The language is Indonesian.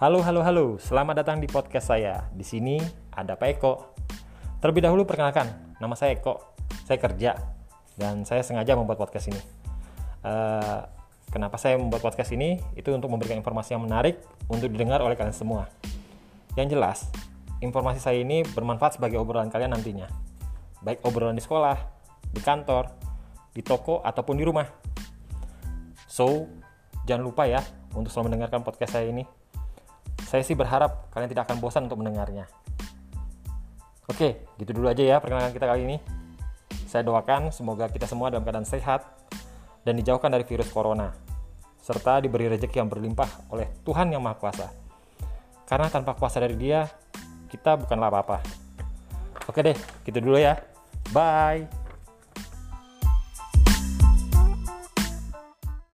Halo, halo, halo. Selamat datang di podcast saya. Di sini ada Pak Eko. Terlebih dahulu perkenalkan, nama saya Eko. Saya kerja dan saya sengaja membuat podcast ini. Uh, kenapa saya membuat podcast ini? Itu untuk memberikan informasi yang menarik untuk didengar oleh kalian semua. Yang jelas, informasi saya ini bermanfaat sebagai obrolan kalian nantinya. Baik obrolan di sekolah, di kantor, di toko, ataupun di rumah. So, jangan lupa ya untuk selalu mendengarkan podcast saya ini. Saya sih berharap kalian tidak akan bosan untuk mendengarnya. Oke, gitu dulu aja ya perkenalan kita kali ini. Saya doakan semoga kita semua dalam keadaan sehat dan dijauhkan dari virus corona, serta diberi rezeki yang berlimpah oleh Tuhan Yang Maha Kuasa. Karena tanpa kuasa dari Dia, kita bukanlah apa-apa. Oke deh, gitu dulu ya. Bye.